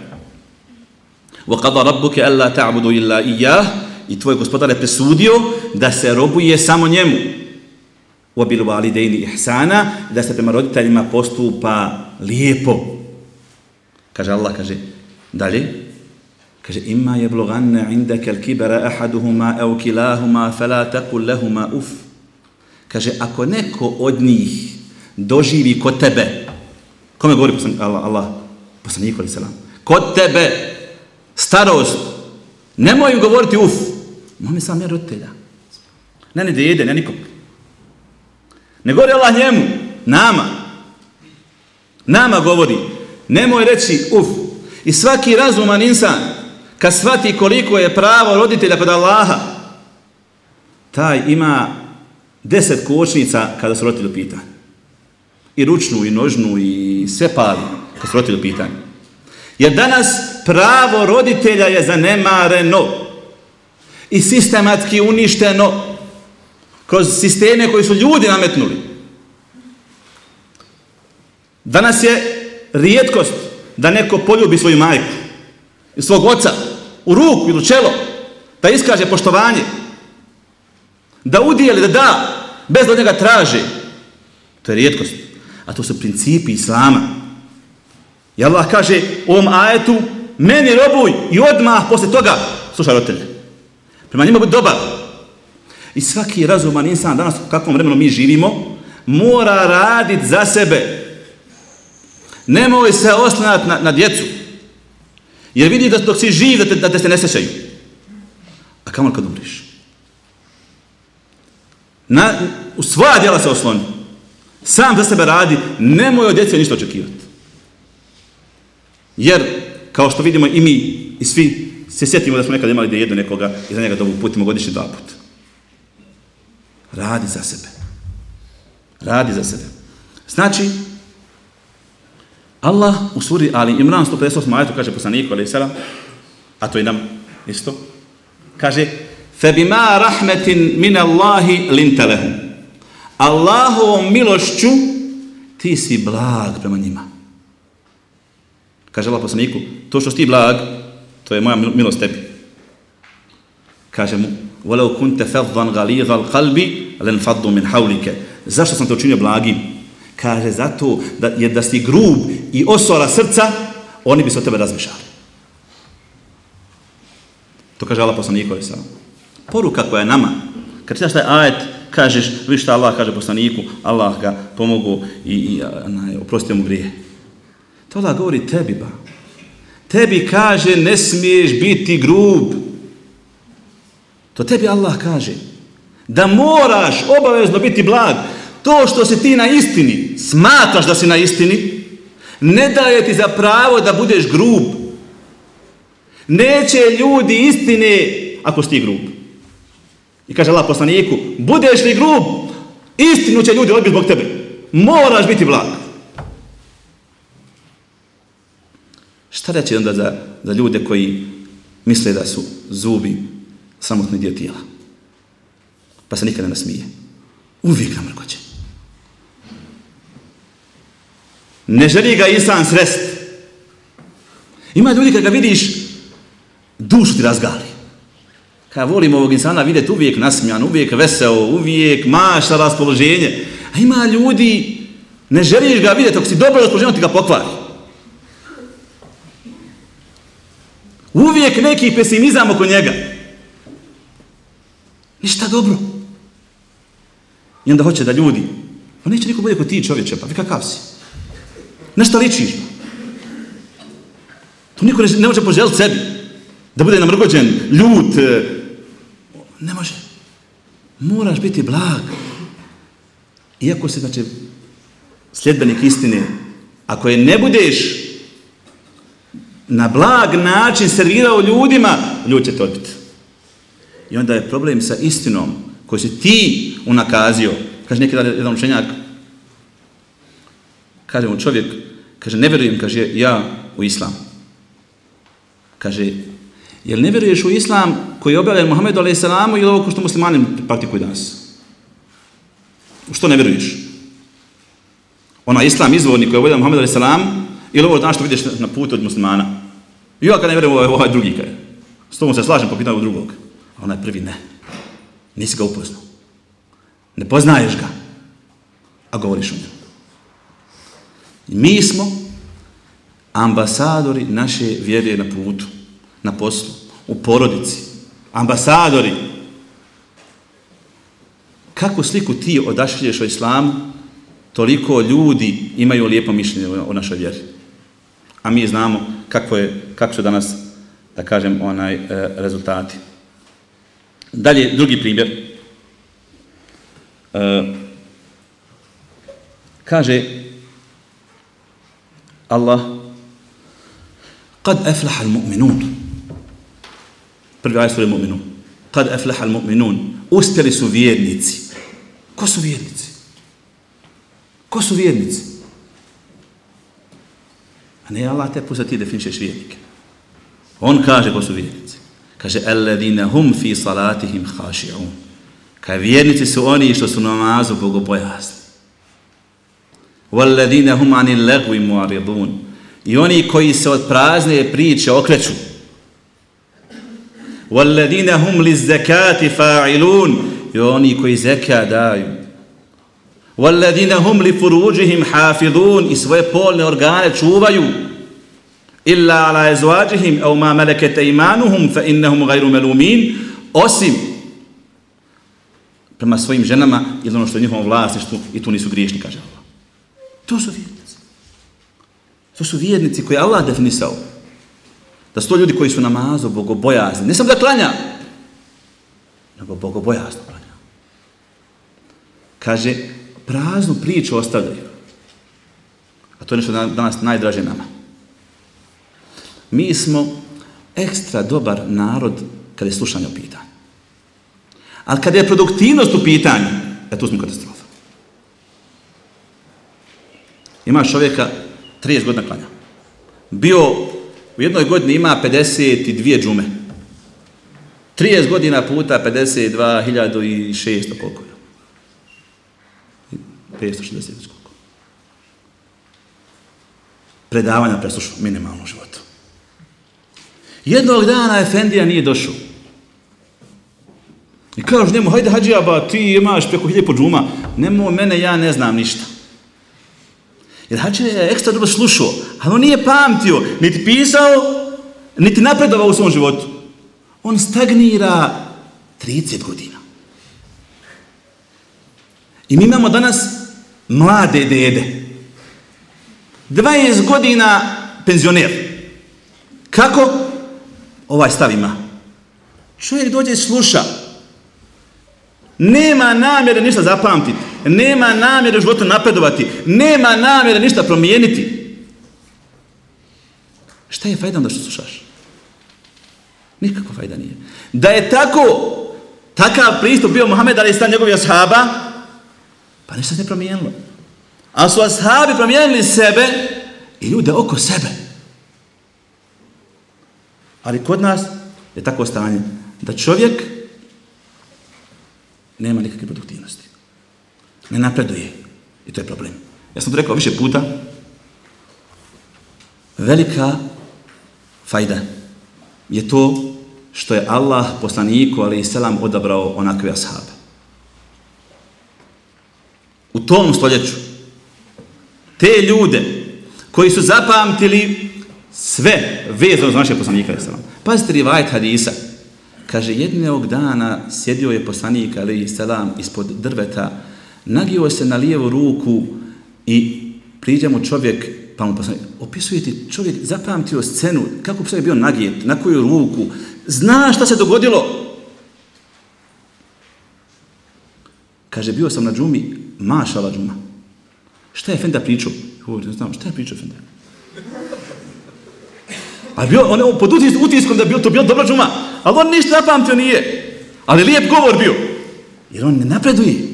وَقَضَ رَبُّكَ أَلَّا تَعْبُدُوا إِلَّا إِيَّهِ I tvoj gospodar je presudio da se robuje samo njemu. وَبِلْوَالِدَيْنِ إِحْسَانَ Da se prema roditeljima postupa lijepo. Kaže Allah, kaže, dalje, Kaže, ima je bloganne inda kel kibera ahaduhuma au kilahuma fela takul lehuma uf. Kaže, ako neko od njih doživi kod tebe, kome govori poslan, Allah, Allah, poslan nikoli selam, kod tebe, starost, nemoj im govoriti uf. Mami sam je roditelja. Ne, ne, dede, ne, nikog. Ne govori Allah njemu, nama. Nama govori. Nemoj reći uf. I svaki razuman insan, kad shvati koliko je pravo roditelja kod Allaha, taj ima deset kočnica kada se roditelj pita. I ručnu, i nožnu, i sve pali kad se roditelj pita. Jer danas pravo roditelja je zanemareno i sistematski uništeno kroz sisteme koji su ljudi nametnuli. Danas je rijetkost da neko poljubi svoju majku i svog oca u ruku ili u čelo, da iskaže poštovanje, da udijeli, da da, bez da njega traže. To je rijetkost. A to su principi islama. I Allah kaže u ovom ajetu, meni robuj i odmah posle toga slušaj roditelje. Prema njima budi dobar. I svaki razuman insan danas u kakvom vremenu mi živimo, mora raditi za sebe. Nemoj se oslanat na, na djecu. Jer vidi da dok si živ da te, da te se ne sećaju. A kamo kad umriš? Na, u svoja djela se osloni. Sam za sebe radi, nemoj od djece ništa očekivati. Jer, kao što vidimo i mi, i svi se sjetimo da smo nekad imali da jedu nekoga i za njega dobu putimo godišnji dva put. Radi za sebe. Radi za sebe. Znači, Allah u suri Ali Imran 158 ajetu kaže poslaniku alaih salam, a to i nam isto, kaže فَبِمَا رَحْمَةٍ مِنَ اللَّهِ لِنْتَ لَهُمْ Allahovom milošću ti si blag prema njima. Kaže Allah poslaniku, to što si ti blag, to je moja milost tebi. Kaže mu, وَلَوْ كُنْتَ فَضًّا غَلِيظَ الْقَلْبِ لَنْ فَضُّ مِنْ حَوْلِكَ Zašto sam te učinio blagim? Kaže, zato da, jer da si grub i osora srca, oni bi se o tebe razmišljali. To kaže Allah poslaniku. Poruka koja je nama, kad čitaš taj ajet, kažeš, vi šta Allah kaže poslaniku, Allah ga pomogu i, i na, oprostio mu grije. To Allah govori tebi, ba. Tebi kaže, ne smiješ biti grub. To tebi Allah kaže. Da moraš obavezno biti blag. To što si ti na istini, smatraš da si na istini, ne daje ti za pravo da budeš grub. Neće ljudi istine ako si ti grub. I kaže Allah poslaniku, budeš li grub, istinu će ljudi odbiti zbog tebe. Moraš biti blag. Šta reći onda za, za ljude koji misle da su zubi samotni dio tijela? Pa se nikada ne smije. Uvijek namrgoće. Ne želi ga insan srest. Ima ljudi kada ga vidiš, dušu ti razgali. Kada volim ovog insana vidjeti uvijek nasmijan, uvijek veseo, uvijek mašta raspoloženje. A ima ljudi, ne želiš ga vidjeti, ako si dobro raspoloženje, ti ga pokvari. Uvijek neki pesimizam oko njega. Ništa dobro. I onda hoće da ljudi, pa neće niko bolje kod ti čovječe, pa vi kakav si? Nešto ličiš. To niko ne, ne može poželiti sebi. Da bude namrgođen, ljut. E, ne može. Moraš biti blag. Iako se, znači, sljedbenik istine, ako je ne budeš na blag način servirao ljudima, ljud će te odbiti. I onda je problem sa istinom koju si ti unakazio. Kaže neki jedan učenjak, kaže mu čovjek, kaže ne vjerujem, kaže ja u islam. Kaže, jel ne vjeruješ u islam koji je objavljen Muhammedu a.s. ili ovo što muslimani praktikuju danas? U što ne vjeruješ? Ona islam izvorni koji je objavljen Muhammedu a.s. Ili ovo danas što vidiš na putu od muslimana? I ja kad ne vjerujem ovaj, ovaj drugi kaj. S tomu se slažem po pitanju drugog. A onaj prvi ne. Nisi ga upoznao. Ne poznaješ ga. A govoriš o njemu. Mi smo ambasadori naše vjere na putu, na poslu, u porodici. Ambasadori. Kako sliku ti odašilješ o islamu, toliko ljudi imaju lijepo mišljenje o našoj vjeri. A mi znamo kako, je, kako su danas, da kažem, onaj e, rezultati. Dalje, drugi primjer. E, kaže الله. قد أفلح المؤمنون. برجع المؤمنون قد أفلح المؤمنون أستري سوفيرنيتي كو سوفيرنيتي كو سوفيرنيتي أنا يا الله تبوسة تيدا فين شاشريك هون كاجي كو سوفيرنيتي كاجي الذين هم في صلاتهم خاشعون كاڤيرنيتي سواني يشتو سنو بوغو بوياسن Walladine hum anil legvi muaridun. I oni koji se od prazne priče okreću. Walladine hum li zekati fa'ilun. I oni koji zeka daju. وَالَّذِينَ هُمْ لِفُرُوجِهِمْ حَافِظُونَ I svoje polne organe čuvaju. إِلَّا عَلَى أَزْوَاجِهِمْ أَوْ مَا مَلَكَتَ إِيمَانُهُمْ فَإِنَّهُمْ غَيْرُ مَلُومِينَ Osim prema svojim ženama ili ono što je njihovom vlasništvu i tu nisu griješni, kaže Allah. To su vjernici. To su vjernici koje Allah definisao. Da su to ljudi koji su namazo, bogobojazni. Ne sam da klanja, nego bogobojazno klanja. Kaže, praznu priču ostavljaju. A to je nešto danas najdraže nama. Mi smo ekstra dobar narod kada je slušanje u pitanju. Ali kada je produktivnost u pitanju, e tu smo katastrofa. Ima čovjeka 30 godina klanja. Bio u jednoj godini ima 52 džume. 30 godina puta 52.600 koliko je. 560 koliko. Predavanja preslušao, minimalno u životu. Jednog dana Efendija nije došao. I kažu njemu, hajde hađija, ba, ti imaš preko hiljepo džuma. Nemo mene, ja ne znam ništa. Jer hađija je ekstra dobro slušao, ali on nije pamtio, niti pisao, niti napredovao u svom životu. On stagnira 30 godina. I mi imamo danas mlade dede. 20 godina penzioner. Kako? Ovaj stav ima. Čovjek dođe i sluša. Nema namjere ništa zapamtiti. Nema namjere u životu napredovati. Nema namjere ništa promijeniti. Šta je fajda da što slušaš? Nikako fajda nije. Da je tako, takav pristup bio Mohamed Ali Islam njegovih ashaba, pa ništa se ne promijenilo. A su ashabi promijenili sebe i ljude oko sebe. Ali kod nas je tako stanje da čovjek nema nikakve produktivnosti. Ne napreduje. I to je problem. Ja sam to rekao više puta. Velika fajda je to što je Allah poslaniku, ali i selam, odabrao onakve ashabe. U tom stoljeću te ljude koji su zapamtili sve vezano za naše poslanika, ali selam. Pazite rivajt hadisa. Kaže, jednog dana sjedio je poslanik, ali i selam, ispod drveta, nagio se na lijevu ruku i priđe mu čovjek, pa mu poslanik, opisuje ti čovjek, zapamtio scenu, kako bi bio nagijet, na koju ruku, zna šta se dogodilo. Kaže, bio sam na džumi, mašala džuma. Šta je Fenda pričao? Govori, ne znam, šta je pričao Fenda? A bio, on je pod utiskom da bio, to bio dobra džuma, ali on ništa zapamtio nije. Ali lijep govor bio. Jer on ne napreduje.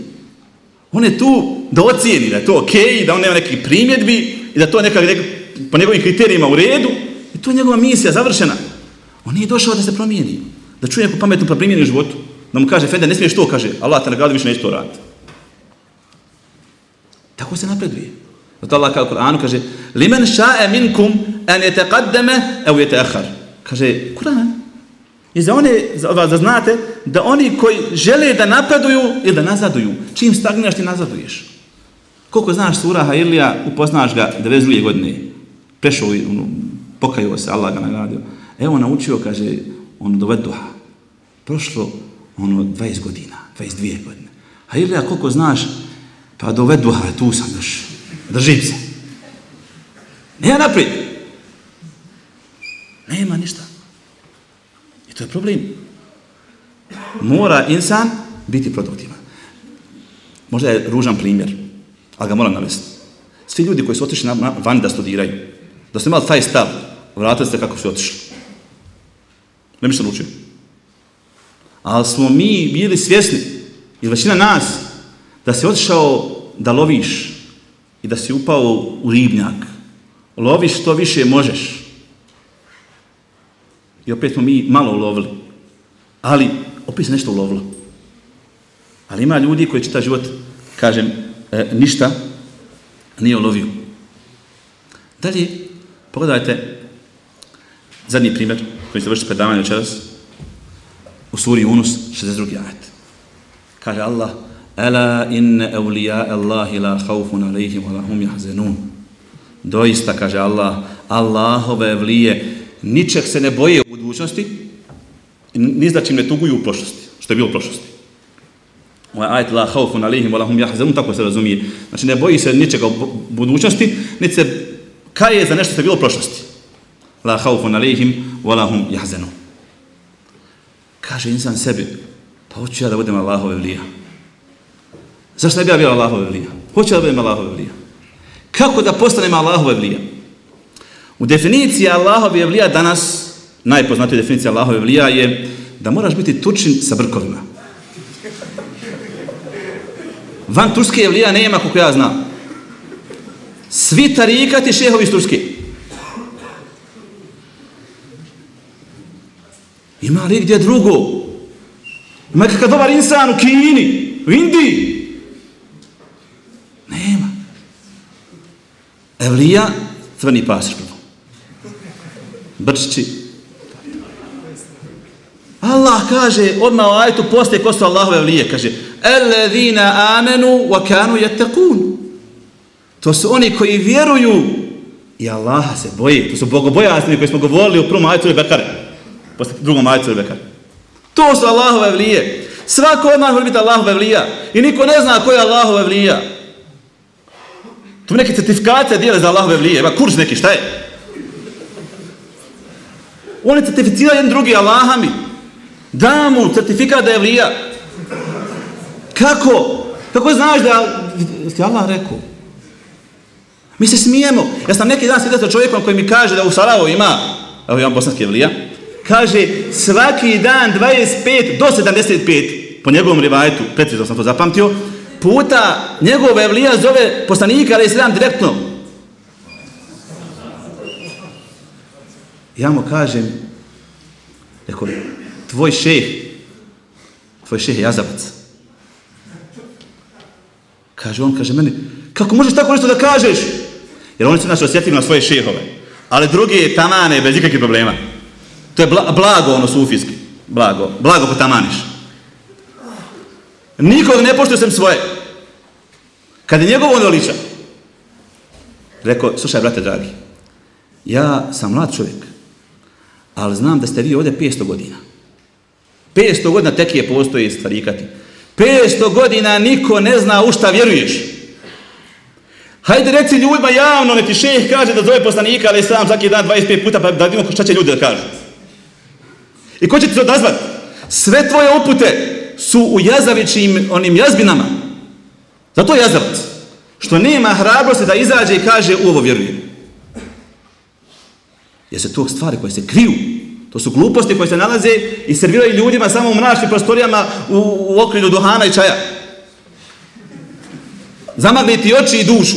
On je tu da ocijeni da je to okej, okay, da on nema neki primjedbi i da to neka, neka po njegovim kriterijima u redu. I to je njegova misija završena. On nije došao da se promijeni. Da čuje neku pametnu pa primjeni u životu. Da mu kaže, Fede, ne smiješ to, kaže, Allah te nagradu više neće to raditi. Tako se napreduje. Zato Allah kao Kur'anu kaže, limen ša'e minkum en je aw evo je. Kaže, Kur'an, I za one, za vas da znate, da oni koji žele da napreduju ili da nazaduju, čim stagniraš ti nazaduješ. Koliko znaš sura Hailija, upoznaš ga 92 godine, prešao, ono, pokajao se, Allah ga nagradio. Evo naučio, kaže, ono, do duha. Prošlo, ono, 20 godina, 22 godine. Hailija, koliko znaš, pa do duha, tu sam još, držim se. Nema naprijed. Nema ništa. To je problem. Mora insan biti produktivan. Možda je ružan primjer, ali ga moram navesti. Svi ljudi koji su otišli na, na van da studiraju, da su imali taj stav, vratili se kako su otišli. Ne bi se naučio. Ali smo mi bili svjesni, ili većina nas, da si otišao da loviš i da si upao u ribnjak. Loviš što više možeš. I opet smo mi malo ulovili. Ali, opet se nešto ulovilo. Ali ima ljudi koji čita život, kažem, e, ništa nije ulovio. Dalje, pogledajte zadnji primjer koji se vrši predavanje večeras u suri Unus 62. ajet. Kaže Allah, Ela inne evlija Allahi la haufun alaihim wa lahum jahzenun. Doista, kaže Allah, Allahove evlije ničeg se ne boje u budućnosti, ni za čim ne tuguju u prošlosti, što je bilo u prošlosti. Ovaj ajet la haufun alihim walahum yahzanun tako se razumije. Znači ne boji se ničega u budućnosti, niti se kaje za nešto što je bilo u prošlosti. La haufun alihim walahum yahzanun. Kaže insan sebi, pa hoću ja da budem Allahove vlija. Zašto ne bi ja bio Allahove vlija? Hoću da budem Allahove vlija. Kako da postanem Allahove vlija? U definiciji Allahove vlija danas najpoznatija definicija Allahove vlija je da moraš biti tučin sa brkovima. Van Turske vlija nema, kako ja znam. Svi tarikati šehovi iz Turske. Ima li gdje drugo? Ima kakav dobar insan u Kini, u Indiji. Evlija, e, crveni pasir prvo. Brčići. Allah kaže, odmah u ajetu poslije ko su Allahove vlije, kaže Ellezina amenu wa kanu yattaqun. To su oni koji vjeruju i Allaha se boje. To su bogobojasni koji smo govorili u prvom ajetu Bekare. Posle drugom ajetu Bekare. To su Allahove vlije. Svako od nas može biti Allahove vlija. I niko ne zna ko je Allahove vlija. Tu neke certifikacije dijele za Allahove vlije. Ima kurs neki, šta je? Oni certificiraju jedan drugi Allahami. Da mu certifikat da je vlija. Kako? Kako znaš da ti Allah rekao? Mi se smijemo. Ja sam neki dan sjedio sa čovjekom koji mi kaže da u Sarajevo ima, evo imam bosanski evlija, kaže svaki dan 25 do 75, po njegovom rivajetu, precizno sam to zapamtio, puta njegov evlija zove poslanika, ali je direktno. Ja mu kažem, rekao, tvoj šeh, tvoj šeh je jazavac. Kaže on, kaže meni, kako možeš tako nešto da kažeš? Jer oni su nas osjetili na svoje šehove. Ali drugi je tamane bez ikakvih problema. To je blago ono sufijski. Blago. Blago potamaniš. Nikog ne poštuje sem svoje. Kad je njegov ono liča. Rekao, slušaj, brate dragi, ja sam mlad čovjek, ali znam da ste vi ovdje 500 godina. 500 godina tekije je starikati. 500 godina niko ne zna u šta vjeruješ. Hajde reci ljudima javno, ne ti šeh kaže da zove poslanika, ali sam svaki dan 25 puta, pa da vidimo šta će ljudi da kažu. I ko će ti to odazvat? Sve tvoje upute su u jazavićim onim jazbinama. Zato je jazavac. Što nema hrabrosti da izađe i kaže u ovo vjerujem. Jer se to stvari koje se kriju. To su gluposti koje se nalaze i serviraju ljudima samo u mračnim prostorijama u, u okrilju duhana i čaja. Zamagli ti oči i dušu.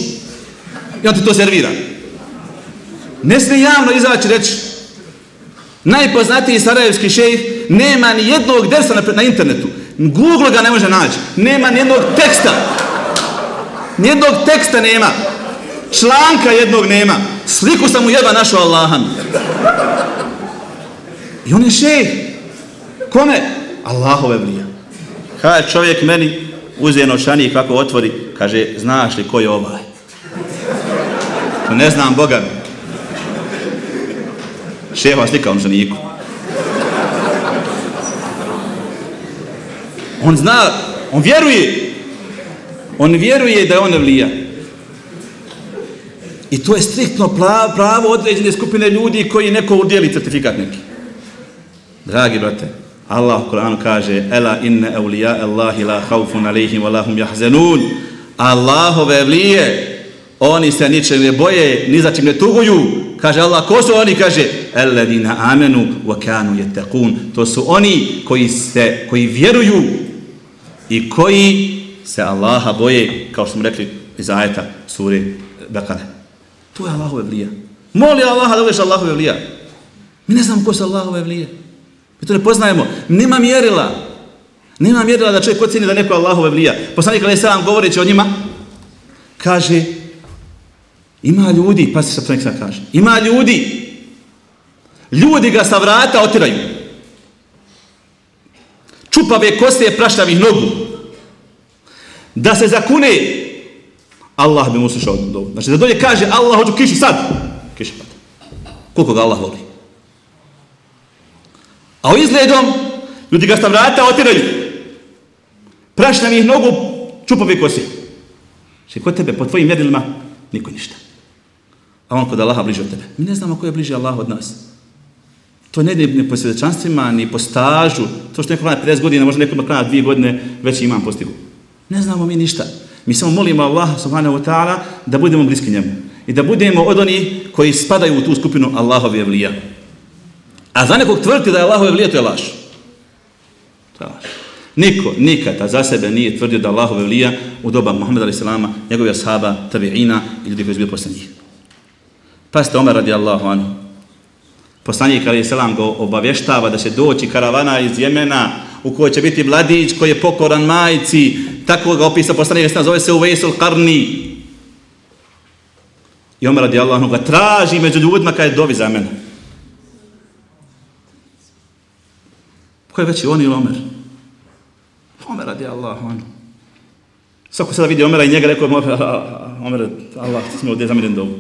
I on ti to servira. Ne smije javno izaći reći najpoznatiji sarajevski šejh nema ni jednog dersa na, na internetu. Google ga ne može naći. Nema ni jednog teksta. Ni jednog teksta nema. Članka jednog nema. Sliku sam mu jeba našao Allaham. I on je šejh. Kome? Allahove vlija. Kaj čovjek meni uzije novčanik kako otvori, kaže, znaš li ko je ovaj? Ne znam Boga mi. Šeha slika u novčaniku. On zna, on vjeruje. On vjeruje da je on vlija. I to je striktno pravo određene skupine ljudi koji neko udjeli certifikat neki. Dragi brate, Allah u Kur'anu kaže Ela inne evlija Allahi la haufun alihim wa lahum jahzenun Allahove evlije oni se ničem ne boje, ni za čim ne tuguju. Kaže Allah, ko su oni? Kaže, Eladina amenu wa kanu yattaqun. To su oni koji se koji vjeruju i koji se Allaha boje, kao što smo rekli iz ajeta sure Bekare. To je Allahove vlija. Moli Allaha da budeš Allahove vlija. Mi ne znamo ko su Allahove vlije. Mi to ne poznajemo. Nema mjerila. Nema mjerila da čovjek ocjeni da neko Allahove vlija. Poslanik Ali Salam govoreći o njima, kaže, ima ljudi, pa se sa to kaže, ima ljudi, ljudi ga sa vrata otiraju. Čupave kose praštavih nogu. Da se zakune, Allah bi mu slušao dobu. Znači da dolje kaže, Allah hoću kišu sad. Kiša pada. Koliko ga Allah voli. A u izgledom, ljudi ga sta vrata otiraju. Praštavih nogu, čupovi kosi. Še kod tebe, po tvojim mjerilima, niko ništa a on kod Allaha bliže od tebe. Mi ne znamo ko je bliže Allah od nas. To ne ide ni po svjedočanstvima, ni po stažu. To što neko klanja 50 godina, možda neko klanja 2 godine, već imam postigu. Ne znamo mi ništa. Mi samo molimo Allah subhanahu wa ta'ala da budemo bliski njemu. I da budemo od onih koji spadaju u tu skupinu Allahove evlija. A za nekog tvrditi da je Allahove vlije, to je laž. To je laž. Niko, nikada za sebe nije tvrdio da Allahove vlija u doba Muhammeda a.s. njegovih ashaba, tabi'ina i ljudi koji su bili posle njih. Pazite, Omer radijallahu anhu. Poslanik a.s. Selam go obavještava da će doći karavana iz Jemena u kojoj će biti mladić koji je pokoran majici. Tako ga opisa poslanik Selam, zove se Uvejsul Karni. I Omer radijallahu anhu ga traži među ljudima kada je dovi za mene. Ko je veći, on ili Omer? Omer radijallahu anhu. Svako sada vidi Omera i njega rekao, Omer, Allah, ti smo ovdje za dovu.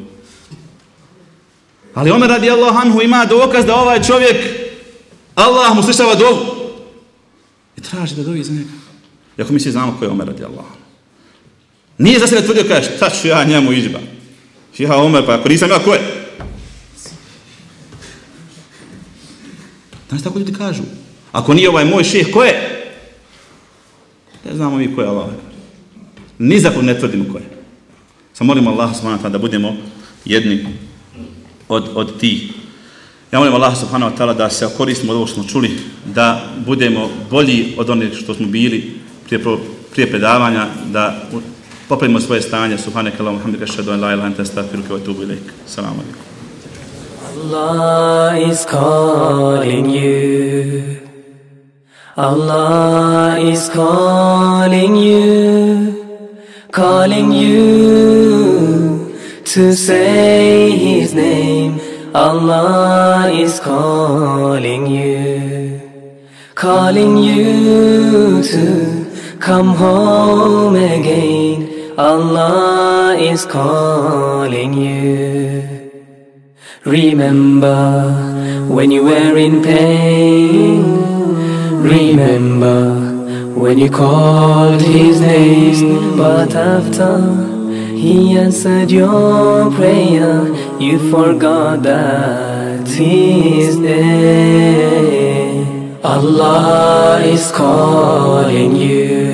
Ali Omer radi Allah, anhu ima dokaz da ovaj čovjek, Allah mu slišava dovu. I traži da dovi za njega. Iako mi svi znamo ko je Omer radijallahu Allah. Nije za sebe tvrdio, kaže, šta ću ja njemu izba? Ja Omer, pa ako nisam ja, ko je? Znaš tako ljudi kažu? Ako nije ovaj moj šeh, ko je? Ne znamo mi ko je Allah. Ni za ne tvrdimo ko je. Samo molimo Allah subhanahu wa ta'ala da budemo jedni od, od tih. Ja molim Allah subhanahu wa ta'ala da se koristimo od ovo što smo čuli, da budemo bolji od onih što smo bili prije, prije predavanja, da popravimo svoje stanje. Subhanak Allah, Muhammed, šadu, la ilaha, anta, astaghfiruka wa atubu ilaik. Assalamu alaikum. Allah is calling you. Allah is calling you. Calling you to say His name. Allah is calling you. Calling you to come home again. Allah is calling you. Remember when you were in pain. Remember when you called his name. But after he answered your prayer, you forgot that he is there. Allah is calling you.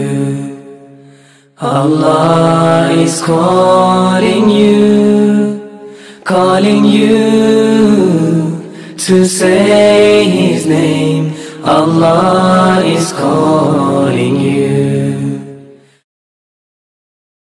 Allah is calling you, calling you to say His name. Allah is calling you.